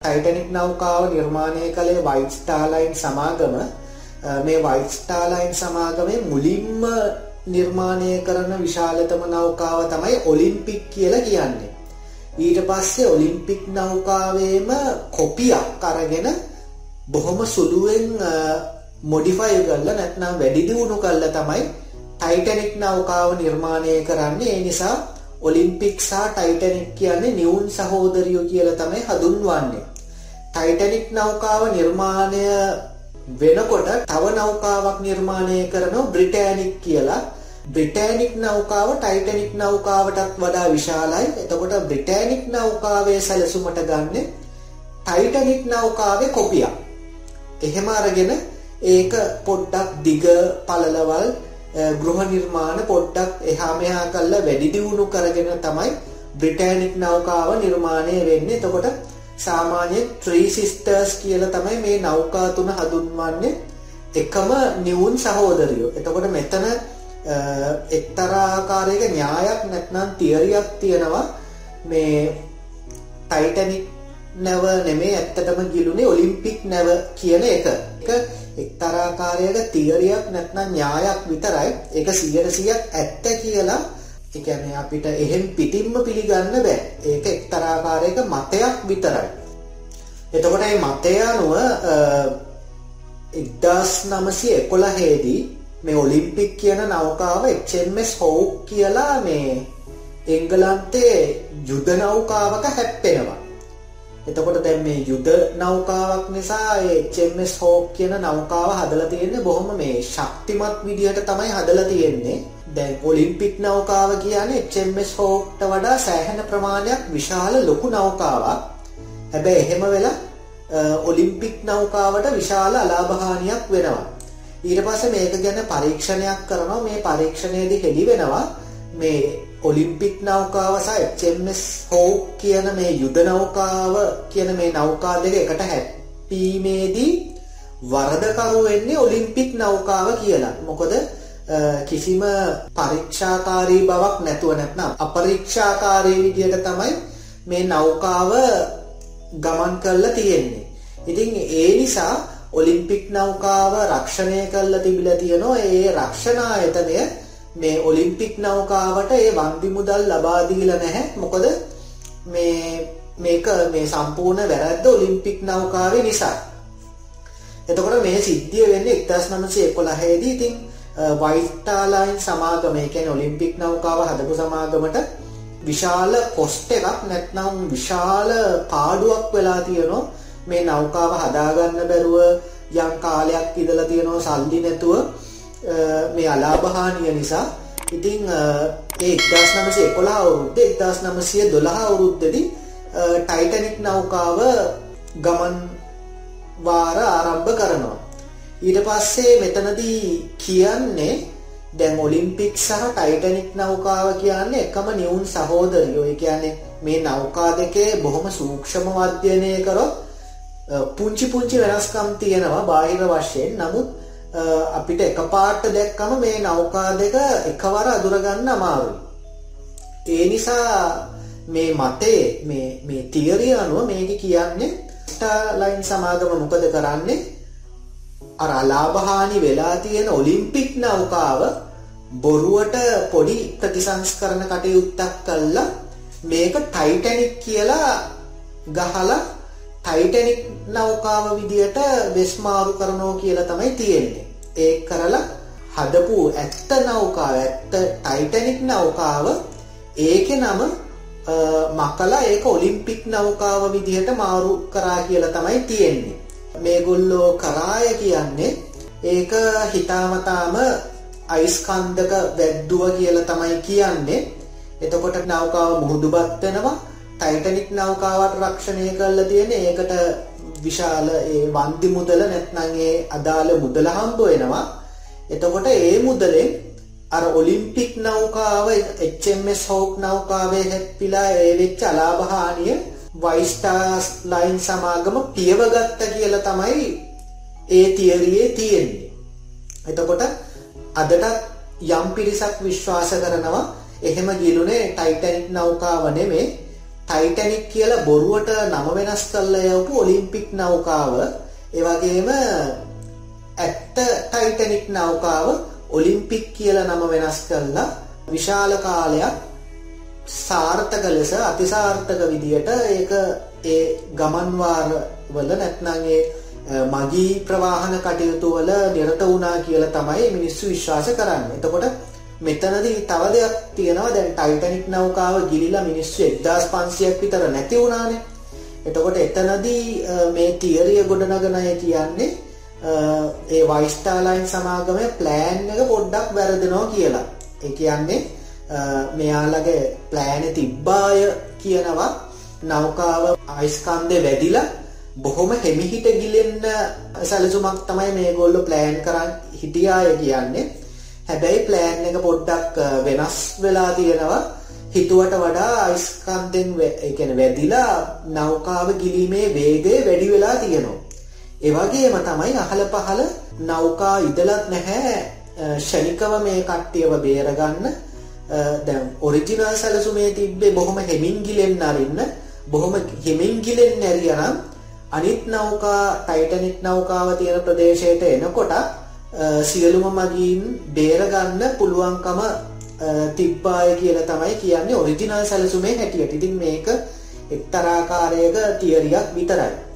Titanic නෞකාව නිර්මාණය කළේ white ස්ටාර්ලයින් සමාගම මේ වයිට් ස්ටාර්ලයින් සමාගමේ මුලින්ම නිර්මාණය කරන විශාලතම නෞකාව තමයි ඔලිම්පික් කියලා කියන්නේ. ඊට පස්සේ ඔලිම්පික් නෞකාවේම කොපියක් අරගෙන බොහොම සුළුවෙන් මොඩිෆයි කරලා නැත්නම් වැඩි දියුණු කරලා තමයි ටයිටැනික් නෞකාව නිර්මාණය කරන්නේ. ඒ නිසා ඔලිම්පික් සහ ටයිටැනික් කියන්නේ නිවුන් සහෝදරියෝ කියලා තමයි හඳුන්වන්නේ. ටයිටැනික් නෞකාව නිර්මාණය වෙනකොට තව නෞකාවක් නිර්මාණය කරනවා බ්‍රිටෑනික් කියලා. බ්‍රිටෑනික් නෞකාව ටයිටැනික් නෞකාවටත් වඩා විශාලයි. එතකොට බ්‍රිටෑනික් නෞකාවේ සැලසුමට ගන්න ටයිටැනික් නෞකාවේ කොපියක්. එහෙම අරගෙන ඒක පොඩ්ඩක් දිග පළලවල් ගෘහ නිර්මාණ පොඩ්ඩක් එහා මෙහා කරලා වැඩි දියුණු කරගෙන තමයි බ්‍රිටෑනික් නෞකාව නිර්මාණය වෙන්නේ. එතකොට සාමාන්‍යයෙන් ත්‍රී සිස්ටර්ස් කියලා තමයි මේ නෞකා තුන හඳුන්වන්නේ. එකම නිවුන් සහෝදරියෝ. එතකොට මෙතන එක්තරා ආකාරයක න්‍යායක් නැත්නම් තියරියක් තියෙනවා මේ ටයිටැනික් නැව නෙමේ ඇත්තටම ගිලුනේ ඔලිම්පික් නැව කියන එක. ඒක එක්තරාකාරයක තියරියක් නැත්නම් න්‍යායක් විතරයි. ඒක 100%ක් ඇත්ත කියලා ඒ කියන්නේ අපිට එහෙම් පිටින්ම පිළිගන්න බෑ. ඒක එක්තරාකාරයක මතයක් විතරයි. එතකොට මේ මතය අනුව 1911 දී මේ ඔලිම්පික් කියන නෞකාව HMS Hawke කියලා මේ එංගලන්තයේ යුද නෞකාවක හැප්පෙනවා. එතකොට දැන් මේ යුද නෞකාවක් නිසා ඒ HMS Hawke කියන නෞකාව හදලා තියෙන්නේ බොහොම මේ ශක්තිමත් විදිහට තමයි හදලා තියෙන්නේ. දැන් ඔලිම්පික් නෞකාව කියන්නේ HMS Hawkeට වඩා සෑහෙන ප්‍රමාණයක් විශාල ලොකු නෞකාවක්. හැබැයි එහෙම වෙලා ඔලිම්පික් නෞකාවට විශාල අලාභහානියක් වෙනවා. ඊට පස්සේ මේක ගැන පරීක්ෂණයක් කරනවා. මේ පරීක්ෂණයේදී හෙළි වෙනවා මේ ඔලිම්පික් නෞකාව සහ HMS Hawke කියන මේ යුද නෞකාව කියන මේ නෞකා දෙක එකට හැප්පීමේදී වරදකරු වෙන්නේ ඔලිම්පික් නෞකාව කියලා. මොකද කිසිම පරීක්ෂාකාරී බවක් නැතුව නැත්නම් අපරීක්ෂාකාරී විදියට තමයි මේ නෞකාව ගමන් කරලා තියෙන්නේ. ඉතින් ඒ නිසා ඔලිම්පික් නෞකාව රක්ෂණය කරලා තිබිලා තියෙනවා. ඒ රක්ෂණ ආයතනය මේ ඔලිම්පික් නෞකාවට ඒ වන්දි මුදල් ලබා දීලා නැහැ. මොකද මේ මේක මේ සම්පූර්ණ වැරද්ද ඔලිම්පික් නෞකාවේ නිසා. එතකොට මේ සිද්ධිය වෙන්නේ 1911 දී ඉතින් වයිට්ටාලයින් සමාගම ඒ කියන්නේ ඔලිම්පික් නෞකාව හදපු සමාගමට විශාල කොස්ට් එකක් නැත්නම් විශාල පාඩුවක් වෙලා තියෙනවා මේ නෞකාව හදාගන්න බැරුව යම් කාලයක් ඉඳලා තියෙනවා සල්ලි නැතුව මේ අලාභහානිය නිසා ඉතින් ඒ 1911 අවුරුද්දේ 1912 අවුරුද්දේදී ටයිටැනික් නෞකාව ගමන් වාර ආරම්භ කරනවා. ඊට පස්සේ මෙතනදී කියන්නේ දැන් ඔලිම්පික් සහ ටයිටැනික් නෞකාව කියන්නේ එකම නිවුන් සහෝදරියෝ. ඒ කියන්නේ මේ නෞකා දෙකේ බොහොම සූක්ෂමව අධ්‍යයනය කරොත් පුංචි පුංචි වෙනස්කම් තියෙනවා බාහිර වශයෙන්. නමුත් අපිට එකපාරට දැක්කම මේ නෞකා දෙක එකවර අඳුරගන්න අමාරුයි. ඒ නිසා මේ මතේ මේ මේ තියරිය අනුව මේක කියන්නේ ස්ටාර්ලයින් සමාගම මොකද කරන්නේ? අර අලාභහානි වෙලා තියෙන ඔලිම්පික් නෞකාව බොරුවට පොඩි ප්‍රතිසංස්කරණ කටයුත්තක් කළා මේක ටයිටැනික් කියලා ගහලා ටයිටැනික් නෞකාව විදියට වෙස්මාරු කරනවා කියලා තමයි තියෙන්නේ. ඒක කරලා හදපු ඇත්ත නෞකාව ඇත්ත ටයිටැනික් නෞකාව ඒකේ නම මකලා ඒක ඔලිම්පික් නෞකාව විදිහට මාරු කරා කියලා තමයි තියෙන්නේ. මේගොල්ලෝ කරාය කියන්නේ ඒක හිතාමතාම අයිස්කන්දක වැද්දුව කියලා තමයි කියන්නේ. එතකොට නෞකාව මුහුදුබත් වෙනවා. ටයිටනික් නෞකාවට රක්ෂණය කරලා තියෙන ඒකට විශාල ඒ වන්දි මුදල නැත්නම් ඒ අදාළ මුදල හම්බ වෙනවා. එතකොට ඒ මුදලෙන් අර ඔලිම්පික් නෞකාව HMS Hawke නෞකාවේ හැප්පිලා ඒ වෙච්ච අලාභහානිය වයිස්ටාර්ස් ලයින් සමාගම පියවගත්ත කියලා තමයි ඒ තියරියේ තියෙන්නේ. එතකොට අදටත් යම් පිරිසක් විශ්වාස කරනවා එහෙම ගිලුනේ ටයිටැනික් නෞකාව නෙමේ ටයිටැනික් කියලා බොරුවට නම වෙනස් කරලා යවපු ඔලිම්පික් නෞකාව ඒ වගේම ඇත්ත ටයිටැනික් නෞකාව ඔලිම්පික් කියලා නම වෙනස් කරලා විශාල කාලයක් සාර්ථක ලෙස අතිසාර්ථක විදියට ඒක ඒ ගමන් වාර වල නැත්නම් ඒ මගී ප්‍රවාහන කටයුතු වල නිරත වුණා කියලා තමයි මිනිස්සු විශ්වාස කරන්නේ. එතකොට මෙතනදී තව දෙයක් තියෙනවා දැන් ටයිටැනික් නෞකාව ගිලිලා මිනිස්සු 1500ක් විතර නැති වුණානේ. එතකොට එතනදී මේ තියරිය ගොඩනගන අය කියන්නේ ඒ වයිස්ටාර් ලයින් සමාගමේ ප්ලෑන් එක පොඩ්ඩක් වැරදෙනවා කියලා. ඒ කියන්නේ මෙයාලගේ ප්ලෑන් තිබ්බාය කියනවා නෞකාව අයිස්කන්දේ වැඩිලා බොහොම හෙමිහිට ගිලෙන්න සැලසුමක් තමයි මේගොල්ලෝ ප්ලෑන් කරන් හිටියාය කියන්නේ. හැබැයි ප්ලෑන් එක පොඩ්ඩක් වෙනස් වෙලා තියෙනවා. හිතුවට වඩා අයිස්කන්දෙන් ඒ කියන්නේ වැදිලා නෞකාව ගිලීමේ වේගය වැඩි වෙලා තියෙනවා. ඒ වගේම තමයි අහල පහල නෞකා ඉදලත් නැහැ ෂණිකව මේ කට්ටියව බේරගන්න දැන් ඔරිජිනල් සැලසුමේ තිබ්බේ බොහොම හෙමින් ගිලෙන්න අරින්න බොහොම හෙමින් ගිලෙන්න ඇරියනම් අනිත් නෞකා ටයිටනික් නෞකාව තියෙන ප්‍රදේශයට එනකොට සියලුම මගින් බේරගන්න පුළුවන්කම තිබ්බාය කියලා තමයි කියන්නේ ඔරිජිනල් සැලසුමේ හැටියට. ඉතින් මේක එක්තරාකාරයක තියරියක් විතරයි.